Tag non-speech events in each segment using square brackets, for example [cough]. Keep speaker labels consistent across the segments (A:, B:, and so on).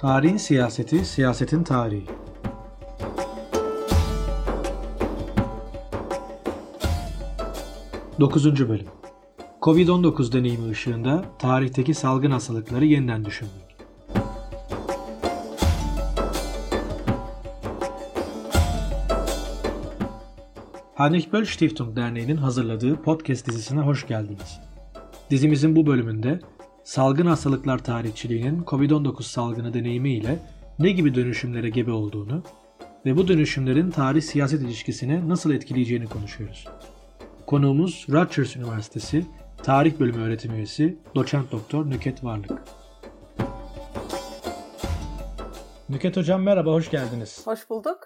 A: Tarihin siyaseti, siyasetin tarihi. Dokuzuncu bölüm. Covid-19 deneyimi ışığında tarihteki salgın hastalıkları yeniden düşünmek. Heinrich Stiftung Derneği'nin hazırladığı podcast dizisine hoş geldiniz. Dizimizin bu bölümünde salgın hastalıklar tarihçiliğinin COVID-19 salgını deneyimiyle ne gibi dönüşümlere gebe olduğunu ve bu dönüşümlerin tarih-siyaset ilişkisini nasıl etkileyeceğini konuşuyoruz. Konuğumuz Rutgers Üniversitesi Tarih Bölümü öğretim üyesi Doçent Doktor Nüket Varlık. Nüket Hocam merhaba, hoş geldiniz.
B: Hoş bulduk.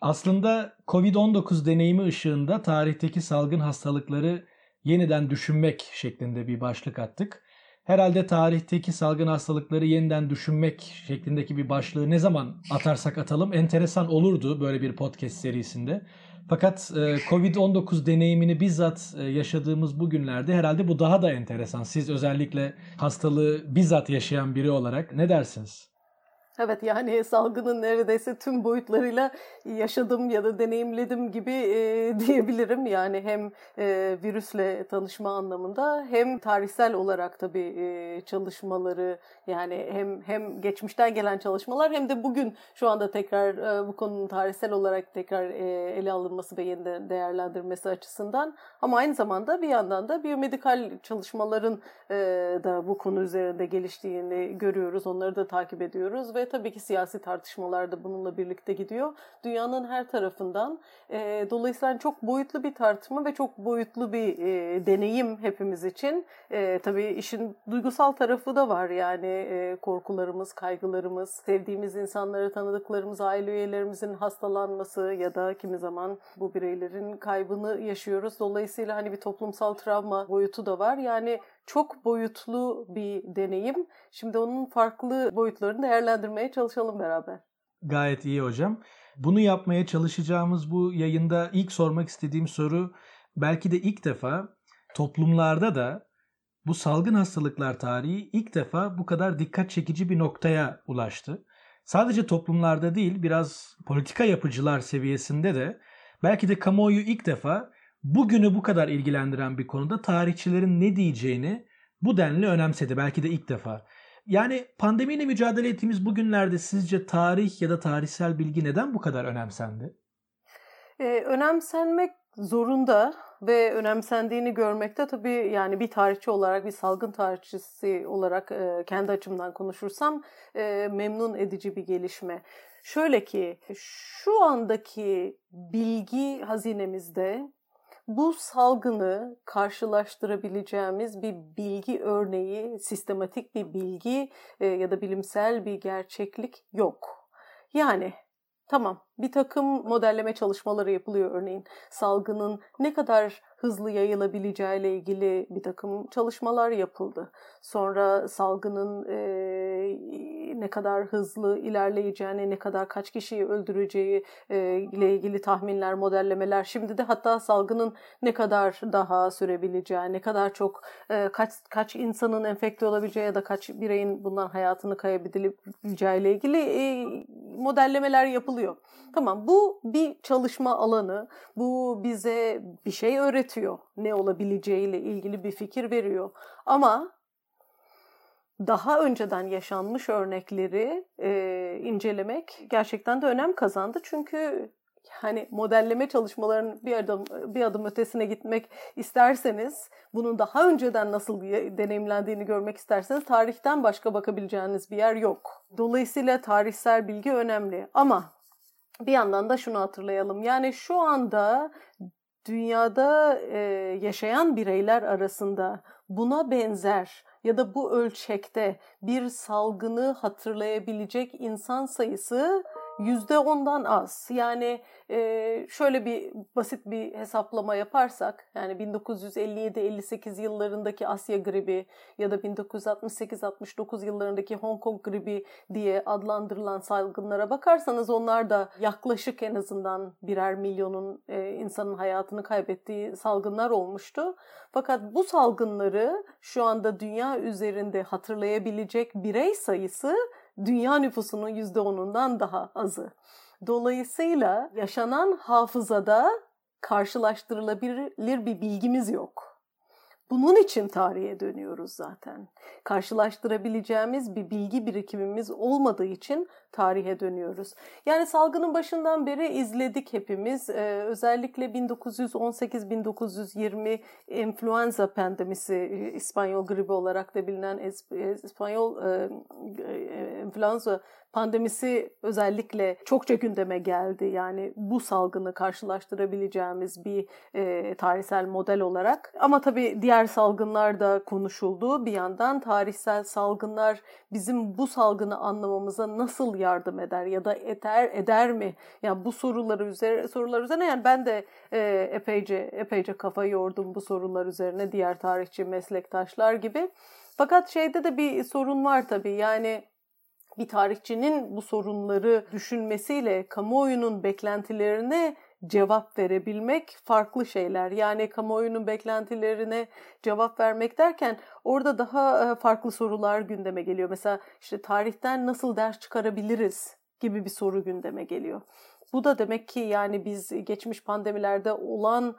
A: Aslında COVID-19 deneyimi ışığında tarihteki salgın hastalıkları yeniden düşünmek şeklinde bir başlık attık. Herhalde tarihteki salgın hastalıkları yeniden düşünmek şeklindeki bir başlığı ne zaman atarsak atalım enteresan olurdu böyle bir podcast serisinde. Fakat e, Covid-19 deneyimini bizzat e, yaşadığımız bu günlerde herhalde bu daha da enteresan. Siz özellikle hastalığı bizzat yaşayan biri olarak ne dersiniz?
B: Evet yani salgının neredeyse tüm boyutlarıyla yaşadım ya da deneyimledim gibi e, [laughs] diyebilirim. Yani hem e, virüsle tanışma anlamında hem tarihsel olarak tabii e, çalışmaları yani hem hem geçmişten gelen çalışmalar hem de bugün şu anda tekrar e, bu konunun tarihsel olarak tekrar e, ele alınması ve yeniden değerlendirmesi açısından ama aynı zamanda bir yandan da biyomedikal çalışmaların e, da bu konu üzerinde geliştiğini görüyoruz. Onları da takip ediyoruz ve tabii ki siyasi tartışmalar da bununla birlikte gidiyor. Dünyanın her tarafından. E, dolayısıyla çok boyutlu bir tartışma ve çok boyutlu bir e, deneyim hepimiz için. E, tabii işin duygusal tarafı da var. Yani e, korkularımız, kaygılarımız, sevdiğimiz insanları, tanıdıklarımız, aile üyelerimizin hastalanması ya da kimi zaman bu bireylerin kaybını yaşıyoruz. Dolayısıyla hani bir toplumsal travma boyutu da var. Yani çok boyutlu bir deneyim. Şimdi onun farklı boyutlarını değerlendirmeye çalışalım beraber.
A: Gayet iyi hocam. Bunu yapmaya çalışacağımız bu yayında ilk sormak istediğim soru belki de ilk defa toplumlarda da bu salgın hastalıklar tarihi ilk defa bu kadar dikkat çekici bir noktaya ulaştı. Sadece toplumlarda değil biraz politika yapıcılar seviyesinde de belki de kamuoyu ilk defa bugünü bu kadar ilgilendiren bir konuda tarihçilerin ne diyeceğini bu denli önemsedi. Belki de ilk defa. Yani pandemiyle mücadele ettiğimiz bu günlerde sizce tarih ya da tarihsel bilgi neden bu kadar önemsendi?
B: Ee, önemsenmek zorunda ve önemsendiğini görmekte tabii yani bir tarihçi olarak bir salgın tarihçisi olarak e, kendi açımdan konuşursam e, memnun edici bir gelişme. Şöyle ki şu andaki bilgi hazinemizde bu salgını karşılaştırabileceğimiz bir bilgi örneği, sistematik bir bilgi e, ya da bilimsel bir gerçeklik yok. Yani tamam bir takım modelleme çalışmaları yapılıyor örneğin salgının ne kadar hızlı yayılabileceği ile ilgili bir takım çalışmalar yapıldı. Sonra salgının e, ne kadar hızlı ilerleyeceğini, ne kadar kaç kişiyi öldüreceği e, ile ilgili tahminler, modellemeler. Şimdi de hatta salgının ne kadar daha sürebileceği, ne kadar çok e, kaç kaç insanın enfekte olabileceği ya da kaç bireyin bundan hayatını kaybedebileceği ile ilgili e, modellemeler yapılıyor. Tamam bu bir çalışma alanı. Bu bize bir şey öğretiyor. Ne olabileceğiyle ilgili bir fikir veriyor. Ama daha önceden yaşanmış örnekleri e, incelemek gerçekten de önem kazandı. Çünkü hani modelleme çalışmalarının bir adım bir adım ötesine gitmek isterseniz, bunun daha önceden nasıl deneyimlendiğini görmek isterseniz tarihten başka bakabileceğiniz bir yer yok. Dolayısıyla tarihsel bilgi önemli ama bir yandan da şunu hatırlayalım. Yani şu anda dünyada e, yaşayan bireyler arasında buna benzer ya da bu ölçekte bir salgını hatırlayabilecek insan sayısı yüzde ondan az. Yani e, şöyle bir basit bir hesaplama yaparsak yani 1957-58 yıllarındaki Asya gribi ya da 1968-69 yıllarındaki Hong Kong gribi diye adlandırılan salgınlara bakarsanız onlar da yaklaşık en azından birer milyonun e, insanın hayatını kaybettiği salgınlar olmuştu. Fakat bu salgınları şu anda dünya üzerinde hatırlayabilecek birey sayısı dünya nüfusunun %10'undan daha azı. Dolayısıyla yaşanan hafızada karşılaştırılabilir bir bilgimiz yok. Bunun için tarihe dönüyoruz zaten. Karşılaştırabileceğimiz bir bilgi birikimimiz olmadığı için tarihe dönüyoruz. Yani salgının başından beri izledik hepimiz. Ee, özellikle 1918-1920 influenza pandemisi, İspanyol gribi olarak da bilinen İspanyol e, e, influenza pandemisi özellikle çokça gündeme geldi. Yani bu salgını karşılaştırabileceğimiz bir e, tarihsel model olarak. Ama tabii diğer salgınlar da konuşuldu. Bir yandan tarihsel salgınlar bizim bu salgını anlamamıza nasıl yardım eder ya da eder eder mi? Yani bu soruları üzerine sorular üzerine yani ben de e, epeyce epeyce kafa yordum bu sorular üzerine diğer tarihçi meslektaşlar gibi. Fakat şeyde de bir sorun var tabii. Yani bir tarihçinin bu sorunları düşünmesiyle kamuoyunun beklentilerine cevap verebilmek farklı şeyler. Yani kamuoyunun beklentilerine cevap vermek derken orada daha farklı sorular gündeme geliyor. Mesela işte tarihten nasıl ders çıkarabiliriz gibi bir soru gündeme geliyor. Bu da demek ki yani biz geçmiş pandemilerde olan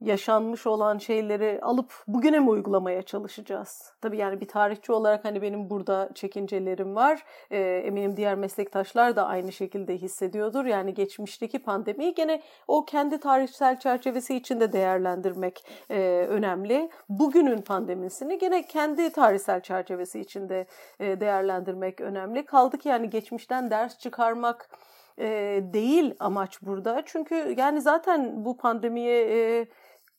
B: yaşanmış olan şeyleri alıp bugüne mi uygulamaya çalışacağız? Tabii yani bir tarihçi olarak hani benim burada çekincelerim var. E, eminim diğer meslektaşlar da aynı şekilde hissediyordur. Yani geçmişteki pandemiyi gene o kendi tarihsel çerçevesi içinde değerlendirmek e, önemli. Bugünün pandemisini gene kendi tarihsel çerçevesi içinde e, değerlendirmek önemli. Kaldı ki yani geçmişten ders çıkarmak e, değil amaç burada. Çünkü yani zaten bu pandemiye e,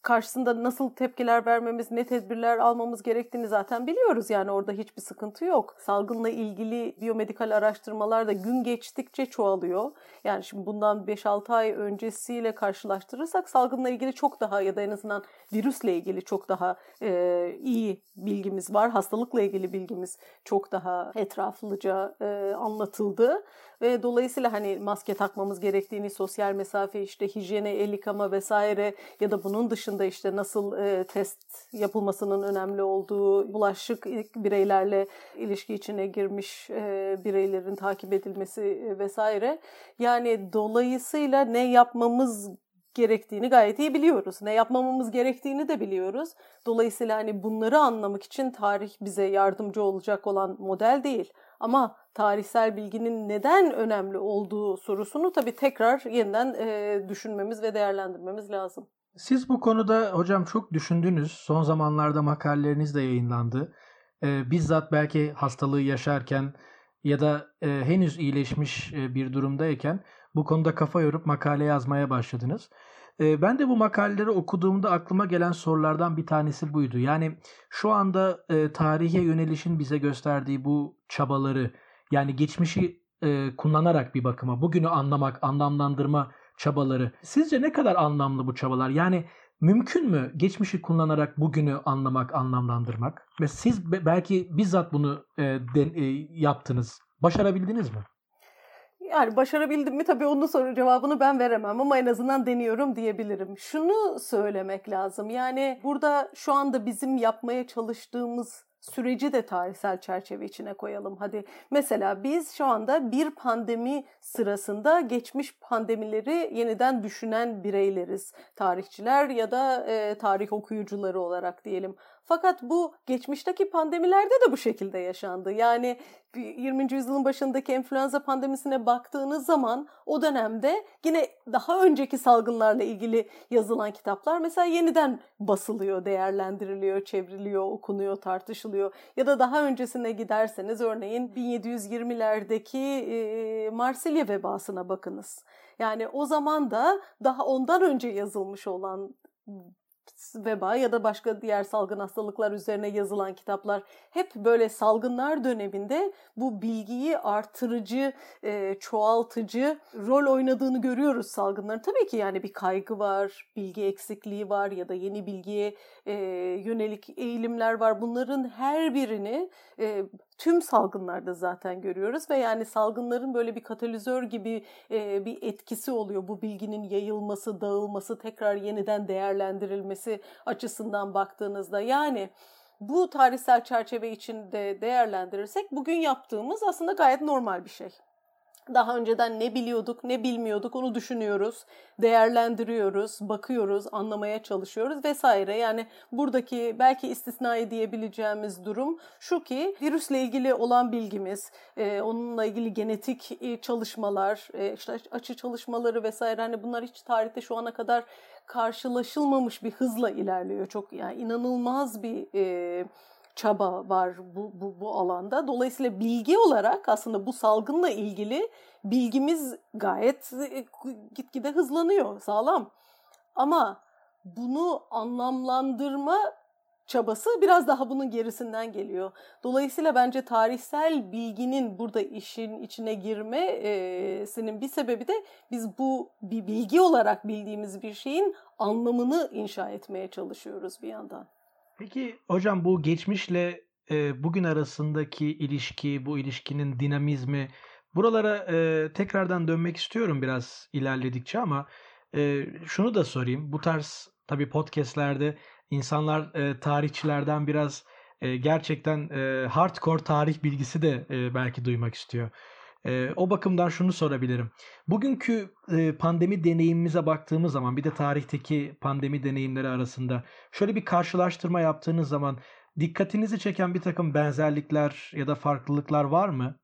B: karşısında nasıl tepkiler vermemiz, ne tedbirler almamız gerektiğini zaten biliyoruz. Yani orada hiçbir sıkıntı yok. Salgınla ilgili biyomedikal araştırmalar da gün geçtikçe çoğalıyor. Yani şimdi bundan 5-6 ay öncesiyle karşılaştırırsak salgınla ilgili çok daha ya da en azından virüsle ilgili çok daha e, iyi bilgimiz var. Hastalıkla ilgili bilgimiz çok daha etraflıca e, anlatıldı ve dolayısıyla hani maske takmamız gerektiğini, sosyal mesafe, işte hijyene, el yıkama vesaire ya da bunun dışında işte nasıl e, test yapılmasının önemli olduğu, bulaşık bireylerle ilişki içine girmiş e, bireylerin takip edilmesi e, vesaire. Yani dolayısıyla ne yapmamız gerektiğini gayet iyi biliyoruz. Ne yapmamamız gerektiğini de biliyoruz. Dolayısıyla hani bunları anlamak için tarih bize yardımcı olacak olan model değil. Ama tarihsel bilginin neden önemli olduğu sorusunu tabii tekrar yeniden e, düşünmemiz ve değerlendirmemiz lazım.
A: Siz bu konuda hocam çok düşündünüz. Son zamanlarda makaleleriniz de yayınlandı. E, bizzat belki hastalığı yaşarken ya da e, henüz iyileşmiş e, bir durumdayken bu konuda kafa yorup makale yazmaya başladınız. E, ben de bu makaleleri okuduğumda aklıma gelen sorulardan bir tanesi buydu. Yani şu anda e, tarihe yönelişin bize gösterdiği bu çabaları yani geçmişi e, kullanarak bir bakıma bugünü anlamak, anlamlandırma çabaları. Sizce ne kadar anlamlı bu çabalar? Yani mümkün mü geçmişi kullanarak bugünü anlamak, anlamlandırmak? Ve siz belki bizzat bunu e, de, e, yaptınız. Başarabildiniz mi?
B: Yani başarabildim mi tabii onun soru cevabını ben veremem ama en azından deniyorum diyebilirim. Şunu söylemek lazım. Yani burada şu anda bizim yapmaya çalıştığımız süreci de tarihsel çerçeve içine koyalım. Hadi mesela biz şu anda bir pandemi sırasında geçmiş pandemileri yeniden düşünen bireyleriz. Tarihçiler ya da e, tarih okuyucuları olarak diyelim. Fakat bu geçmişteki pandemilerde de bu şekilde yaşandı. Yani 20. yüzyılın başındaki enfluenza pandemisine baktığınız zaman o dönemde yine daha önceki salgınlarla ilgili yazılan kitaplar mesela yeniden basılıyor, değerlendiriliyor, çevriliyor, okunuyor, tartışılıyor. Ya da daha öncesine giderseniz örneğin 1720'lerdeki e, Marsilya vebasına bakınız. Yani o zaman da daha ondan önce yazılmış olan veba ya da başka diğer salgın hastalıklar üzerine yazılan kitaplar hep böyle salgınlar döneminde bu bilgiyi artırıcı, e, çoğaltıcı rol oynadığını görüyoruz salgınların. Tabii ki yani bir kaygı var, bilgi eksikliği var ya da yeni bilgiye e, yönelik eğilimler var. Bunların her birini e, tüm salgınlarda zaten görüyoruz ve yani salgınların böyle bir katalizör gibi e, bir etkisi oluyor. Bu bilginin yayılması, dağılması, tekrar yeniden değerlendirilmesi açısından baktığınızda yani bu tarihsel çerçeve içinde değerlendirirsek bugün yaptığımız aslında gayet normal bir şey. Daha önceden ne biliyorduk, ne bilmiyorduk onu düşünüyoruz, değerlendiriyoruz, bakıyoruz, anlamaya çalışıyoruz vesaire. Yani buradaki belki istisnai diyebileceğimiz durum şu ki virüsle ilgili olan bilgimiz, e, onunla ilgili genetik e, çalışmalar, e, işte açı çalışmaları vesaire hani bunlar hiç tarihte şu ana kadar karşılaşılmamış bir hızla ilerliyor. Çok yani inanılmaz bir e, çaba var bu, bu, bu alanda. Dolayısıyla bilgi olarak aslında bu salgınla ilgili bilgimiz gayet e, gitgide hızlanıyor, sağlam. Ama bunu anlamlandırma çabası biraz daha bunun gerisinden geliyor. Dolayısıyla bence tarihsel bilginin burada işin içine girmesinin bir sebebi de biz bu bir bilgi olarak bildiğimiz bir şeyin anlamını inşa etmeye çalışıyoruz bir yandan.
A: Peki hocam bu geçmişle e, bugün arasındaki ilişki, bu ilişkinin dinamizmi buralara e, tekrardan dönmek istiyorum biraz ilerledikçe ama e, şunu da sorayım. Bu tarz tabii podcastlerde insanlar e, tarihçilerden biraz e, gerçekten e, hardcore tarih bilgisi de e, belki duymak istiyor. E, o bakımdan şunu sorabilirim. Bugünkü e, pandemi deneyimimize baktığımız zaman bir de tarihteki pandemi deneyimleri arasında şöyle bir karşılaştırma yaptığınız zaman dikkatinizi çeken bir takım benzerlikler ya da farklılıklar var mı?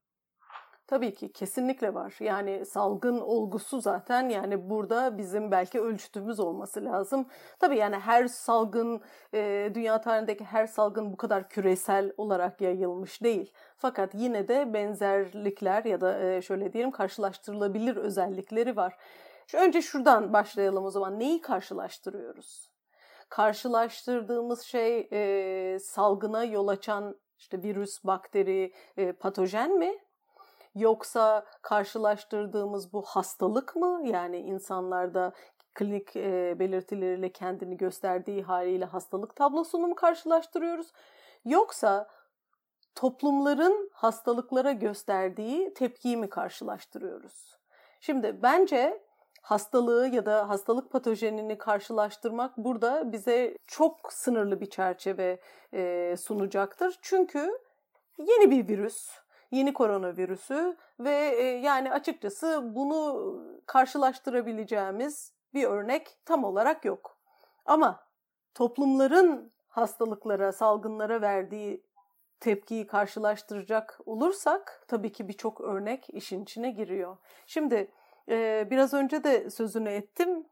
B: Tabii ki kesinlikle var. Yani salgın olgusu zaten yani burada bizim belki ölçütümüz olması lazım. Tabii yani her salgın e, dünya tarihindeki her salgın bu kadar küresel olarak yayılmış değil. Fakat yine de benzerlikler ya da e, şöyle diyelim karşılaştırılabilir özellikleri var. Önce şuradan başlayalım o zaman. Neyi karşılaştırıyoruz? Karşılaştırdığımız şey e, salgına yol açan işte virüs, bakteri, e, patojen mi? Yoksa karşılaştırdığımız bu hastalık mı? Yani insanlarda klinik e, belirtileriyle kendini gösterdiği haliyle hastalık tablosunu mu karşılaştırıyoruz? Yoksa toplumların hastalıklara gösterdiği tepkiyi mi karşılaştırıyoruz? Şimdi bence hastalığı ya da hastalık patojenini karşılaştırmak burada bize çok sınırlı bir çerçeve e, sunacaktır. Çünkü yeni bir virüs, yeni koronavirüsü ve e, yani açıkçası bunu karşılaştırabileceğimiz bir örnek tam olarak yok. Ama toplumların hastalıklara, salgınlara verdiği tepkiyi karşılaştıracak olursak tabii ki birçok örnek işin içine giriyor. Şimdi e, biraz önce de sözünü ettim.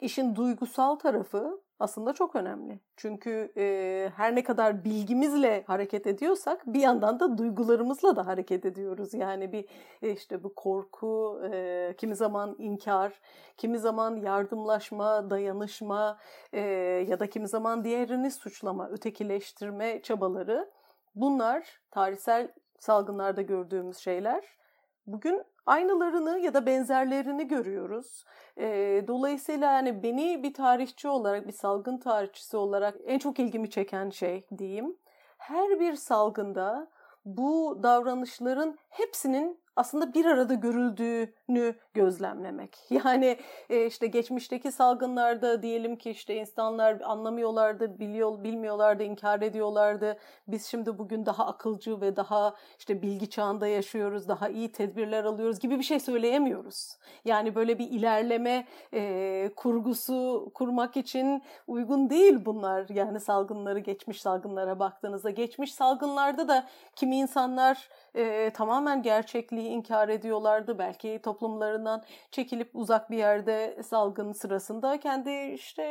B: İşin duygusal tarafı aslında çok önemli. Çünkü e, her ne kadar bilgimizle hareket ediyorsak bir yandan da duygularımızla da hareket ediyoruz. Yani bir e, işte bu korku, e, kimi zaman inkar, kimi zaman yardımlaşma, dayanışma e, ya da kimi zaman diğerini suçlama, ötekileştirme çabaları bunlar tarihsel salgınlarda gördüğümüz şeyler. Bugün aynılarını ya da benzerlerini görüyoruz. E, dolayısıyla yani beni bir tarihçi olarak, bir salgın tarihçisi olarak en çok ilgimi çeken şey diyeyim. Her bir salgında bu davranışların hepsinin aslında bir arada görüldüğünü gözlemlemek. [laughs] Yani e, işte geçmişteki salgınlarda diyelim ki işte insanlar anlamıyorlardı, biliyor, bilmiyorlardı, inkar ediyorlardı. Biz şimdi bugün daha akılcı ve daha işte bilgi çağında yaşıyoruz, daha iyi tedbirler alıyoruz gibi bir şey söyleyemiyoruz. Yani böyle bir ilerleme e, kurgusu kurmak için uygun değil bunlar. Yani salgınları, geçmiş salgınlara baktığınızda. Geçmiş salgınlarda da kimi insanlar e, tamamen gerçekliği inkar ediyorlardı. Belki toplumlarından çekilip uzak bir yerde salgın sırasında kendi işte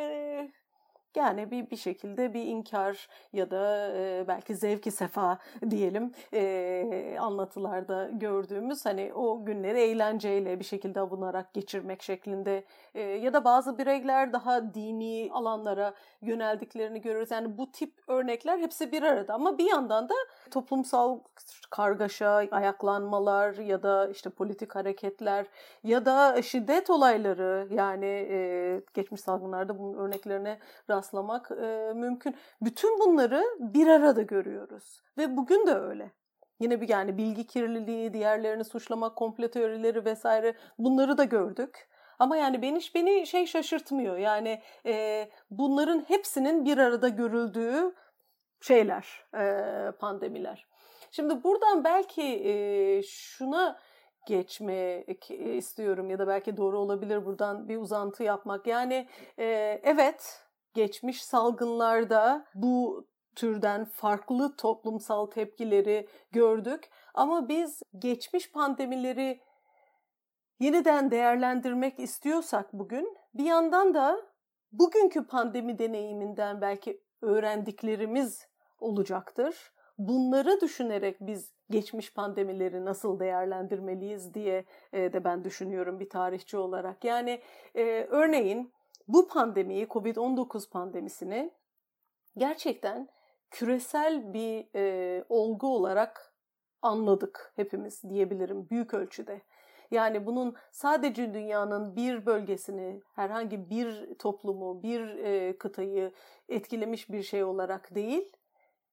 B: yani bir bir şekilde bir inkar ya da e, belki zevki sefa [laughs] diyelim e, anlatılarda gördüğümüz hani o günleri eğlenceyle bir şekilde avunarak geçirmek şeklinde e, ya da bazı bireyler daha dini alanlara yöneldiklerini görüyoruz. Yani bu tip örnekler hepsi bir arada ama bir yandan da toplumsal kargaşa, ayaklanmalar ya da işte politik hareketler ya da şiddet olayları yani e, geçmiş salgınlarda bunun örneklerine rastlamak e, mümkün. Bütün bunları bir arada görüyoruz ve bugün de öyle. Yine bir yani bilgi kirliliği, diğerlerini suçlamak, komplo teorileri vesaire bunları da gördük. Ama yani beni beni şey şaşırtmıyor. Yani e, bunların hepsinin bir arada görüldüğü şeyler, e, pandemiler. Şimdi buradan belki e, şuna geçmek istiyorum ya da belki doğru olabilir buradan bir uzantı yapmak. Yani e, evet geçmiş salgınlarda bu türden farklı toplumsal tepkileri gördük ama biz geçmiş pandemileri yeniden değerlendirmek istiyorsak bugün bir yandan da bugünkü pandemi deneyiminden belki öğrendiklerimiz olacaktır. Bunları düşünerek biz geçmiş pandemileri nasıl değerlendirmeliyiz diye e, de ben düşünüyorum bir tarihçi olarak. Yani e, örneğin bu pandemiyi, Covid-19 pandemisini gerçekten küresel bir e, olgu olarak anladık hepimiz diyebilirim büyük ölçüde. Yani bunun sadece dünyanın bir bölgesini, herhangi bir toplumu, bir e, kıtayı etkilemiş bir şey olarak değil,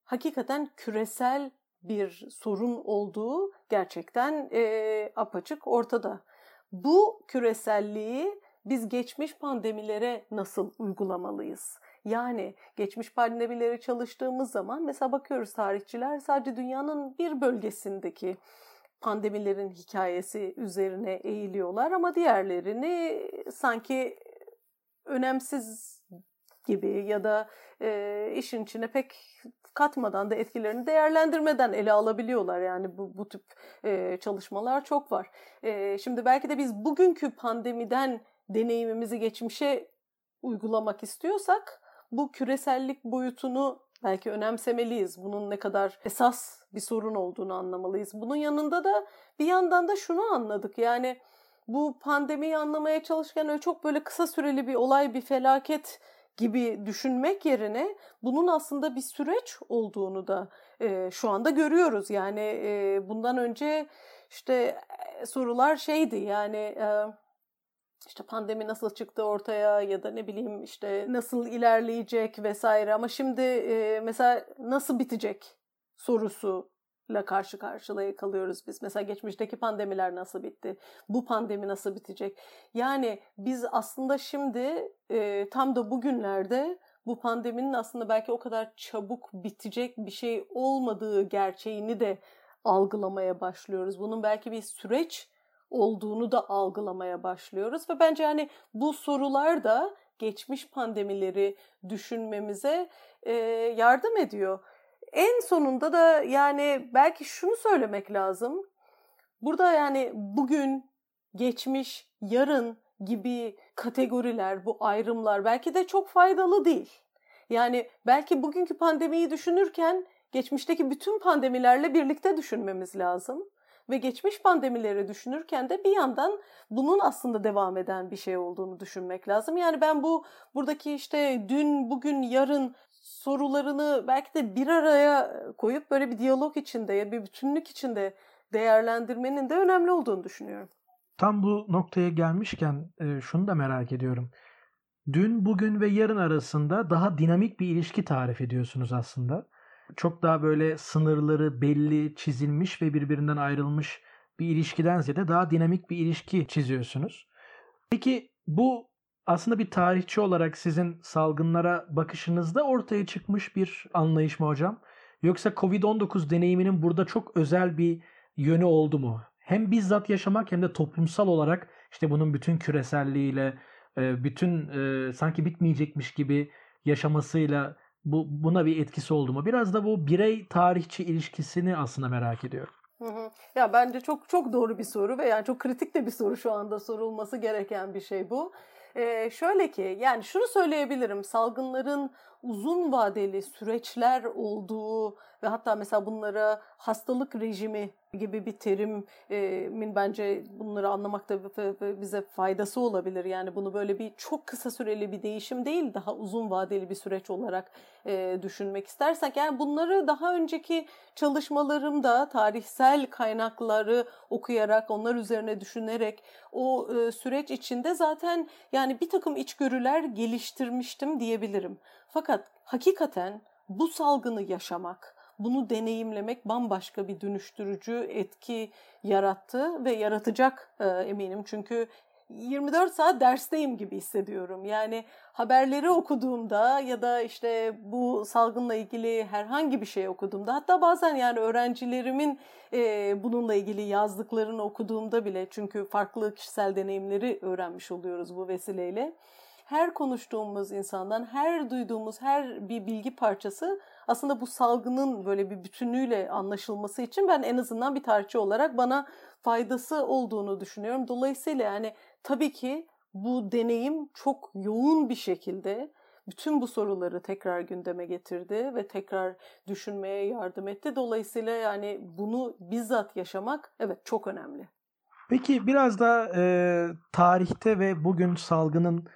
B: hakikaten küresel bir sorun olduğu gerçekten e, apaçık ortada. Bu küreselliği biz geçmiş pandemilere nasıl uygulamalıyız? Yani geçmiş pandemileri çalıştığımız zaman mesela bakıyoruz tarihçiler sadece dünyanın bir bölgesindeki pandemilerin hikayesi üzerine eğiliyorlar ama diğerlerini sanki önemsiz gibi ya da e, işin içine pek katmadan da etkilerini değerlendirmeden ele alabiliyorlar. Yani bu, bu tip e, çalışmalar çok var. E, şimdi belki de biz bugünkü pandemiden deneyimimizi geçmişe uygulamak istiyorsak bu küresellik boyutunu belki önemsemeliyiz. Bunun ne kadar esas bir sorun olduğunu anlamalıyız. Bunun yanında da bir yandan da şunu anladık. Yani bu pandemiyi anlamaya çalışırken öyle çok böyle kısa süreli bir olay, bir felaket gibi düşünmek yerine bunun aslında bir süreç olduğunu da e, şu anda görüyoruz. Yani e, bundan önce işte e, sorular şeydi yani e, işte pandemi nasıl çıktı ortaya ya da ne bileyim işte nasıl ilerleyecek vesaire ama şimdi e, mesela nasıl bitecek sorusuyla karşı karşıya kalıyoruz biz. Mesela geçmişteki pandemiler nasıl bitti? Bu pandemi nasıl bitecek? Yani biz aslında şimdi e, tam da bugünlerde bu pandeminin aslında belki o kadar çabuk bitecek bir şey olmadığı gerçeğini de algılamaya başlıyoruz. Bunun belki bir süreç olduğunu da algılamaya başlıyoruz ve bence hani bu sorular da geçmiş pandemileri düşünmemize e, yardım ediyor. En sonunda da yani belki şunu söylemek lazım. Burada yani bugün, geçmiş, yarın gibi kategoriler, bu ayrımlar belki de çok faydalı değil. Yani belki bugünkü pandemiyi düşünürken geçmişteki bütün pandemilerle birlikte düşünmemiz lazım ve geçmiş pandemileri düşünürken de bir yandan bunun aslında devam eden bir şey olduğunu düşünmek lazım. Yani ben bu buradaki işte dün, bugün, yarın sorularını belki de bir araya koyup böyle bir diyalog içinde, bir bütünlük içinde değerlendirmenin de önemli olduğunu düşünüyorum.
A: Tam bu noktaya gelmişken e, şunu da merak ediyorum. Dün, bugün ve yarın arasında daha dinamik bir ilişki tarif ediyorsunuz aslında çok daha böyle sınırları belli, çizilmiş ve birbirinden ayrılmış bir ilişkiden ziyade daha dinamik bir ilişki çiziyorsunuz. Peki bu aslında bir tarihçi olarak sizin salgınlara bakışınızda ortaya çıkmış bir anlayış mı hocam? Yoksa Covid-19 deneyiminin burada çok özel bir yönü oldu mu? Hem bizzat yaşamak hem de toplumsal olarak işte bunun bütün küreselliğiyle, e, bütün e, sanki bitmeyecekmiş gibi yaşamasıyla bu buna bir etkisi oldu mu? Biraz da bu birey tarihçi ilişkisini aslında merak ediyorum.
B: Ya bence çok çok doğru bir soru ve yani çok kritik de bir soru şu anda sorulması gereken bir şey bu. Ee, şöyle ki yani şunu söyleyebilirim salgınların uzun vadeli süreçler olduğu ve hatta mesela bunlara hastalık rejimi gibi bir terimin bence bunları anlamakta bize faydası olabilir. Yani bunu böyle bir çok kısa süreli bir değişim değil daha uzun vadeli bir süreç olarak e, düşünmek istersek yani bunları daha önceki çalışmalarımda tarihsel kaynakları okuyarak onlar üzerine düşünerek o e, süreç içinde zaten yani bir takım içgörüler geliştirmiştim diyebilirim. Fakat hakikaten bu salgını yaşamak, bunu deneyimlemek bambaşka bir dönüştürücü etki yarattı ve yaratacak e, eminim. Çünkü 24 saat dersteyim gibi hissediyorum. Yani haberleri okuduğumda ya da işte bu salgınla ilgili herhangi bir şey okuduğumda hatta bazen yani öğrencilerimin e, bununla ilgili yazdıklarını okuduğumda bile çünkü farklı kişisel deneyimleri öğrenmiş oluyoruz bu vesileyle. Her konuştuğumuz insandan, her duyduğumuz her bir bilgi parçası aslında bu salgının böyle bir bütünüyle anlaşılması için ben en azından bir tarihçi olarak bana faydası olduğunu düşünüyorum. Dolayısıyla yani tabii ki bu deneyim çok yoğun bir şekilde bütün bu soruları tekrar gündeme getirdi ve tekrar düşünmeye yardım etti. Dolayısıyla yani bunu bizzat yaşamak evet çok önemli.
A: Peki biraz da e, tarihte ve bugün salgının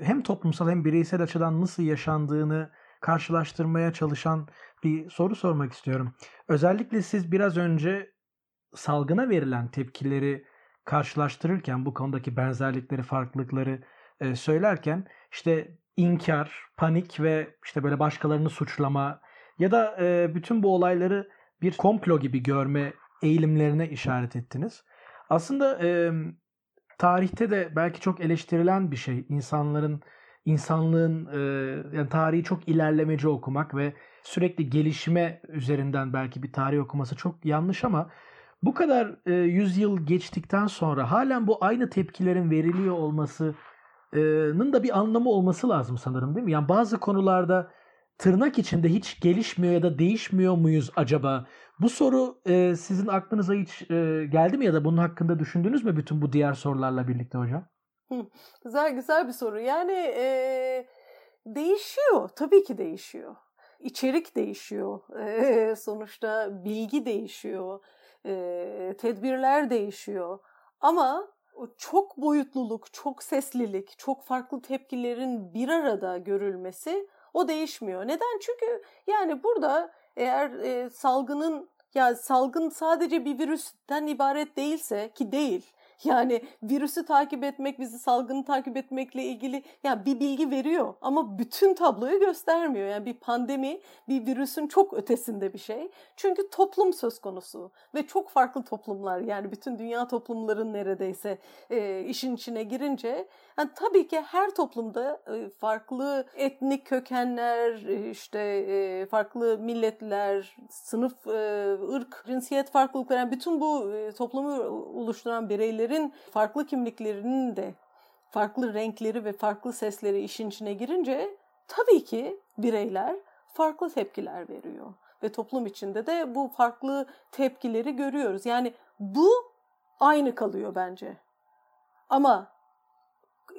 A: hem toplumsal hem bireysel açıdan nasıl yaşandığını karşılaştırmaya çalışan bir soru sormak istiyorum. Özellikle siz biraz önce salgına verilen tepkileri karşılaştırırken bu konudaki benzerlikleri, farklılıkları e, söylerken işte inkar, panik ve işte böyle başkalarını suçlama ya da e, bütün bu olayları bir komplo gibi görme eğilimlerine işaret ettiniz. Aslında tarihte de belki çok eleştirilen bir şey insanların insanlığın e, yani tarihi çok ilerlemeci okumak ve sürekli gelişme üzerinden belki bir tarih okuması çok yanlış ama bu kadar e, yüzyıl geçtikten sonra halen bu aynı tepkilerin veriliyor olmasının da bir anlamı olması lazım sanırım değil mi? Yani bazı konularda tırnak içinde hiç gelişmiyor ya da değişmiyor muyuz acaba? Bu soru e, sizin aklınıza hiç e, geldi mi ya da bunun hakkında düşündünüz mü bütün bu diğer sorularla birlikte hocam?
B: güzel güzel bir soru. Yani e, değişiyor. Tabii ki değişiyor. İçerik değişiyor. E, [laughs] sonuçta bilgi değişiyor e, tedbirler değişiyor. Ama çok boyutluluk, çok seslilik, çok farklı tepkilerin bir arada görülmesi o değişmiyor. Neden? Çünkü yani burada eğer e, salgının ya salgın sadece bir virüsten ibaret değilse ki değil. [laughs] Yani virüsü takip etmek, bizi salgını takip etmekle ilgili ya bir bilgi veriyor ama bütün tabloyu göstermiyor. Yani bir pandemi bir virüsün çok ötesinde bir şey. Çünkü toplum söz konusu ve çok farklı toplumlar yani bütün dünya toplumların neredeyse e, işin içine girince yani tabii ki her toplumda e, farklı etnik kökenler, e, işte e, farklı milletler, sınıf, ırk, cinsiyet farklılıkları yani bütün bu toplumu oluşturan bireyleri kişilerin farklı kimliklerinin de farklı renkleri ve farklı sesleri işin içine girince tabii ki bireyler farklı tepkiler veriyor. Ve toplum içinde de bu farklı tepkileri görüyoruz. Yani bu aynı kalıyor bence. Ama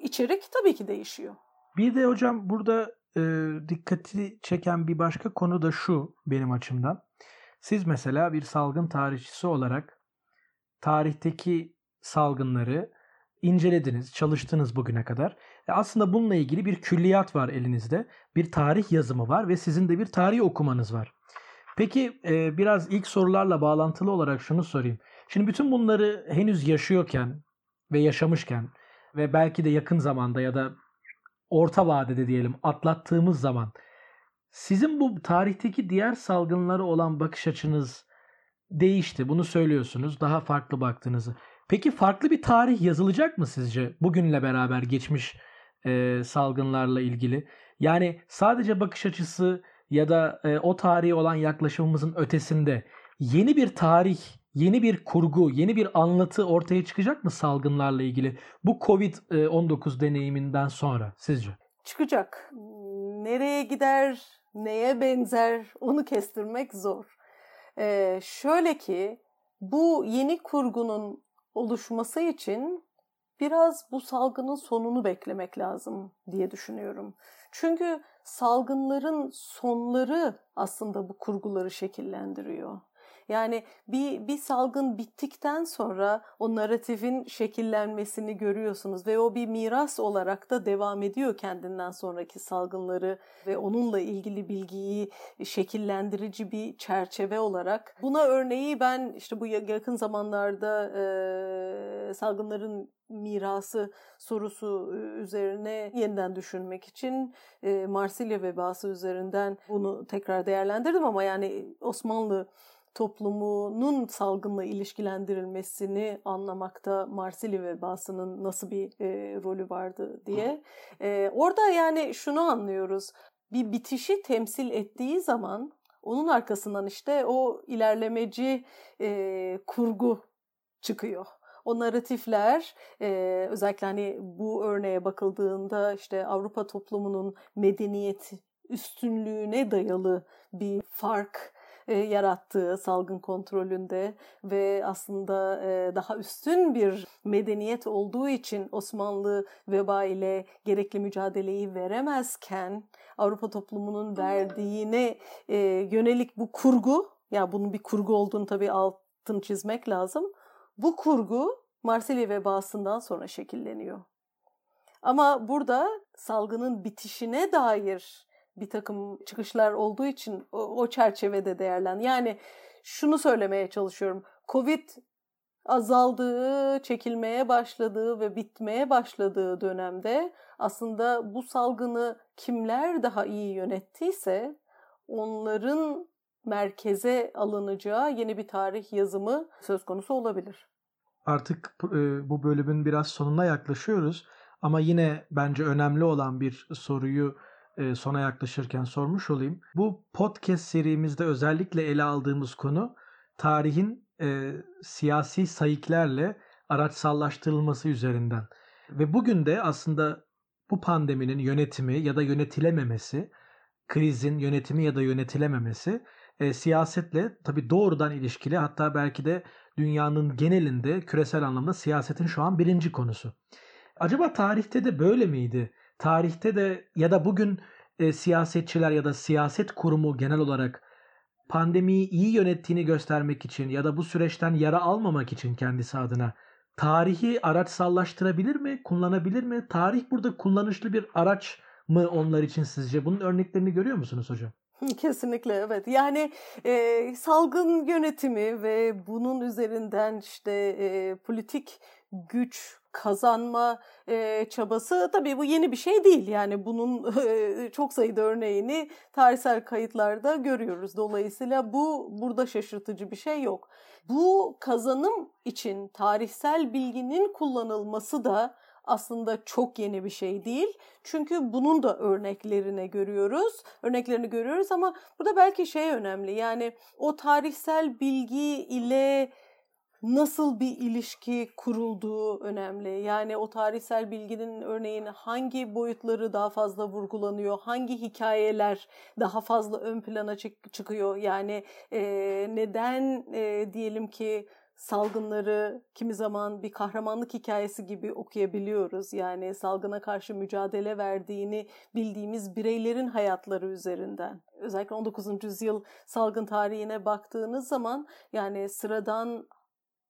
B: içerik tabii ki değişiyor.
A: Bir de hocam burada e, dikkati çeken bir başka konu da şu benim açımdan. Siz mesela bir salgın tarihçisi olarak tarihteki salgınları incelediniz, çalıştınız bugüne kadar. E aslında bununla ilgili bir külliyat var elinizde. Bir tarih yazımı var ve sizin de bir tarih okumanız var. Peki e, biraz ilk sorularla bağlantılı olarak şunu sorayım. Şimdi bütün bunları henüz yaşıyorken ve yaşamışken ve belki de yakın zamanda ya da orta vadede diyelim atlattığımız zaman sizin bu tarihteki diğer salgınlara olan bakış açınız değişti. Bunu söylüyorsunuz. Daha farklı baktığınızı. Peki farklı bir tarih yazılacak mı sizce bugünle beraber geçmiş e, salgınlarla ilgili? Yani sadece bakış açısı ya da e, o tarihe olan yaklaşımımızın ötesinde yeni bir tarih, yeni bir kurgu, yeni bir anlatı ortaya çıkacak mı salgınlarla ilgili bu Covid-19 deneyiminden sonra sizce?
B: Çıkacak. Nereye gider, neye benzer onu kestirmek zor. Ee, şöyle ki bu yeni kurgunun oluşması için biraz bu salgının sonunu beklemek lazım diye düşünüyorum. Çünkü salgınların sonları aslında bu kurguları şekillendiriyor. Yani bir, bir salgın bittikten sonra o narratifin şekillenmesini görüyorsunuz ve o bir miras olarak da devam ediyor kendinden sonraki salgınları ve onunla ilgili bilgiyi şekillendirici bir çerçeve olarak. Buna örneği ben işte bu yakın zamanlarda e, salgınların mirası sorusu üzerine yeniden düşünmek için Marsilya vebası üzerinden bunu tekrar değerlendirdim ama yani Osmanlı toplumunun salgınla ilişkilendirilmesini anlamakta Marsili vebasının nasıl bir e, rolü vardı diye. E, orada yani şunu anlıyoruz. Bir bitişi temsil ettiği zaman onun arkasından işte o ilerlemeci e, kurgu çıkıyor. O narratifler e, özellikle hani bu örneğe bakıldığında işte Avrupa toplumunun medeniyet üstünlüğüne dayalı bir fark yarattığı salgın kontrolünde ve aslında e, daha üstün bir medeniyet olduğu için Osmanlı veba ile gerekli mücadeleyi veremezken Avrupa toplumunun verdiğine e, yönelik bu kurgu, ya yani bunun bir kurgu olduğunu tabii altını çizmek lazım. Bu kurgu Marsilya vebasından sonra şekilleniyor. Ama burada salgının bitişine dair bir takım çıkışlar olduğu için o, o çerçevede değerlen. Yani şunu söylemeye çalışıyorum. Covid azaldığı, çekilmeye başladığı ve bitmeye başladığı dönemde aslında bu salgını kimler daha iyi yönettiyse onların merkeze alınacağı yeni bir tarih yazımı söz konusu olabilir.
A: Artık e, bu bölümün biraz sonuna yaklaşıyoruz ama yine bence önemli olan bir soruyu e, sona yaklaşırken sormuş olayım. Bu podcast serimizde özellikle ele aldığımız konu tarihin e, siyasi sayıklarla araçsallaştırılması üzerinden. Ve bugün de aslında bu pandeminin yönetimi ya da yönetilememesi, krizin yönetimi ya da yönetilememesi e, siyasetle tabi doğrudan ilişkili hatta belki de dünyanın genelinde küresel anlamda siyasetin şu an birinci konusu. Acaba tarihte de böyle miydi? Tarihte de ya da bugün e, siyasetçiler ya da siyaset kurumu genel olarak pandemiyi iyi yönettiğini göstermek için ya da bu süreçten yara almamak için kendisi adına tarihi araçsallaştırabilir mi, kullanabilir mi? Tarih burada kullanışlı bir araç mı onlar için sizce? Bunun örneklerini görüyor musunuz hocam?
B: Kesinlikle evet. Yani e, salgın yönetimi ve bunun üzerinden işte e, politik güç kazanma e, çabası tabii bu yeni bir şey değil. Yani bunun [laughs] e, çok sayıda örneğini tarihsel kayıtlarda görüyoruz. Dolayısıyla bu burada şaşırtıcı bir şey yok. Bu kazanım için tarihsel bilginin kullanılması da aslında çok yeni bir şey değil. Çünkü bunun da örneklerini görüyoruz. Örneklerini görüyoruz ama burada belki şey önemli. Yani o tarihsel bilgi ile nasıl bir ilişki kurulduğu önemli. Yani o tarihsel bilginin örneğin hangi boyutları daha fazla vurgulanıyor, hangi hikayeler daha fazla ön plana çık- çıkıyor. Yani e, neden e, diyelim ki salgınları kimi zaman bir kahramanlık hikayesi gibi okuyabiliyoruz. Yani salgına karşı mücadele verdiğini bildiğimiz bireylerin hayatları üzerinden. Özellikle 19. yüzyıl salgın tarihine baktığınız zaman yani sıradan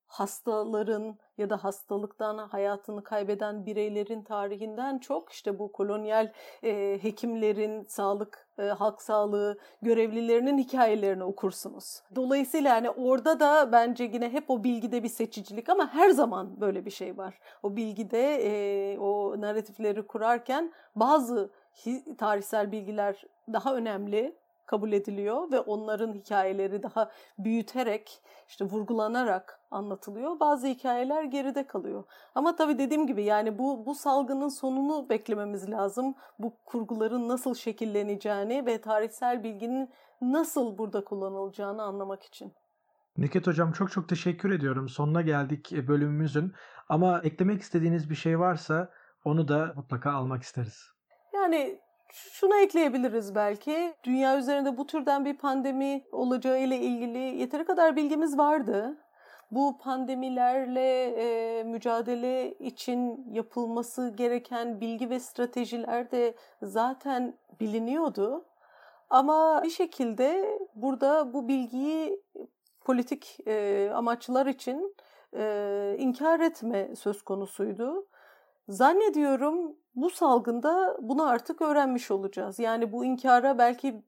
B: hastaların ya da hastalıktan hayatını kaybeden bireylerin tarihinden çok işte bu kolonyal e, hekimlerin, sağlık, e, halk sağlığı görevlilerinin hikayelerini okursunuz. Dolayısıyla yani orada da bence yine hep o bilgide bir seçicilik ama her zaman böyle bir şey var. O bilgide e, o narratifleri kurarken bazı tarihsel bilgiler daha önemli kabul ediliyor ve onların hikayeleri daha büyüterek, işte vurgulanarak anlatılıyor. Bazı hikayeler geride kalıyor. Ama tabii dediğim gibi yani bu bu salgının sonunu beklememiz lazım. Bu kurguların nasıl şekilleneceğini ve tarihsel bilginin nasıl burada kullanılacağını anlamak için.
A: Niket Hocam çok çok teşekkür ediyorum. Sonuna geldik e, bölümümüzün. Ama eklemek istediğiniz bir şey varsa onu da mutlaka almak isteriz.
B: Yani şunu ekleyebiliriz belki. Dünya üzerinde bu türden bir pandemi olacağı ile ilgili yeteri kadar bilgimiz vardı. Bu pandemilerle e, mücadele için yapılması gereken bilgi ve stratejiler de zaten biliniyordu. Ama bir şekilde burada bu bilgiyi politik e, amaçlar için e, inkar etme söz konusuydu. Zannediyorum bu salgında bunu artık öğrenmiş olacağız. Yani bu inkara belki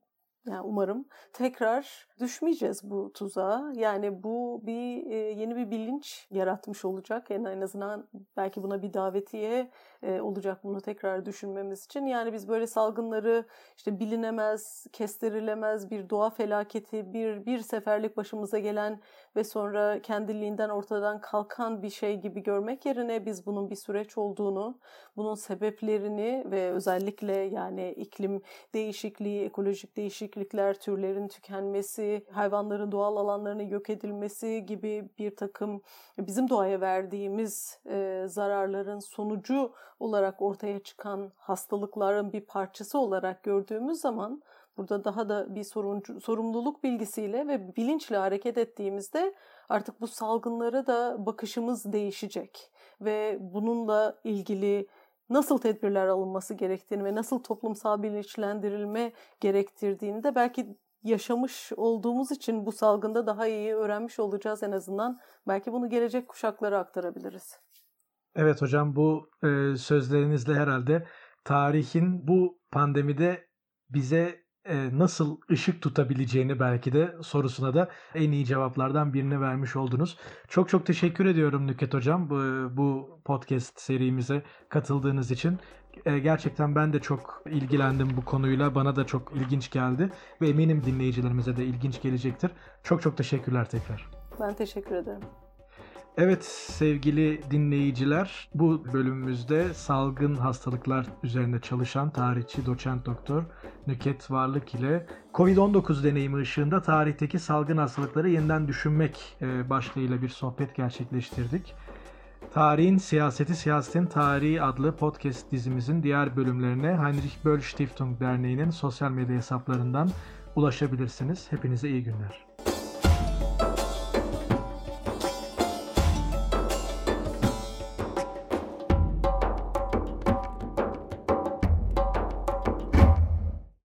B: yani umarım tekrar düşmeyeceğiz bu tuzağa. Yani bu bir e, yeni bir bilinç yaratmış olacak. Yani en azından belki buna bir davetiye e, olacak bunu tekrar düşünmemiz için. Yani biz böyle salgınları işte bilinemez, kestirilemez bir doğa felaketi, bir bir seferlik başımıza gelen ve sonra kendiliğinden ortadan kalkan bir şey gibi görmek yerine biz bunun bir süreç olduğunu, bunun sebeplerini ve özellikle yani iklim değişikliği, ekolojik değişiklikler, türlerin tükenmesi, hayvanların doğal alanlarının yok edilmesi gibi bir takım bizim doğaya verdiğimiz e, zararların sonucu olarak ortaya çıkan hastalıkların bir parçası olarak gördüğümüz zaman burada daha da bir soruncu, sorumluluk bilgisiyle ve bilinçle hareket ettiğimizde artık bu salgınlara da bakışımız değişecek ve bununla ilgili nasıl tedbirler alınması gerektiğini ve nasıl toplumsal bilinçlendirilme gerektirdiğini de belki yaşamış olduğumuz için bu salgında daha iyi öğrenmiş olacağız en azından. Belki bunu gelecek kuşaklara aktarabiliriz.
A: Evet hocam bu e, sözlerinizle herhalde tarihin bu pandemide bize nasıl ışık tutabileceğini belki de sorusuna da en iyi cevaplardan birini vermiş oldunuz. Çok çok teşekkür ediyorum Nüket Hocam bu, bu podcast serimize katıldığınız için. E, gerçekten ben de çok ilgilendim bu konuyla. Bana da çok ilginç geldi ve eminim dinleyicilerimize de ilginç gelecektir. Çok çok teşekkürler tekrar.
B: Ben teşekkür ederim.
A: Evet sevgili dinleyiciler bu bölümümüzde salgın hastalıklar üzerine çalışan tarihçi doçent doktor Nüket Varlık ile Covid-19 deneyimi ışığında tarihteki salgın hastalıkları yeniden düşünmek e, başlığıyla bir sohbet gerçekleştirdik. Tarihin Siyaseti Siyasetin Tarihi adlı podcast dizimizin diğer bölümlerine Heinrich Böll Stiftung Derneği'nin sosyal medya hesaplarından ulaşabilirsiniz. Hepinize iyi günler.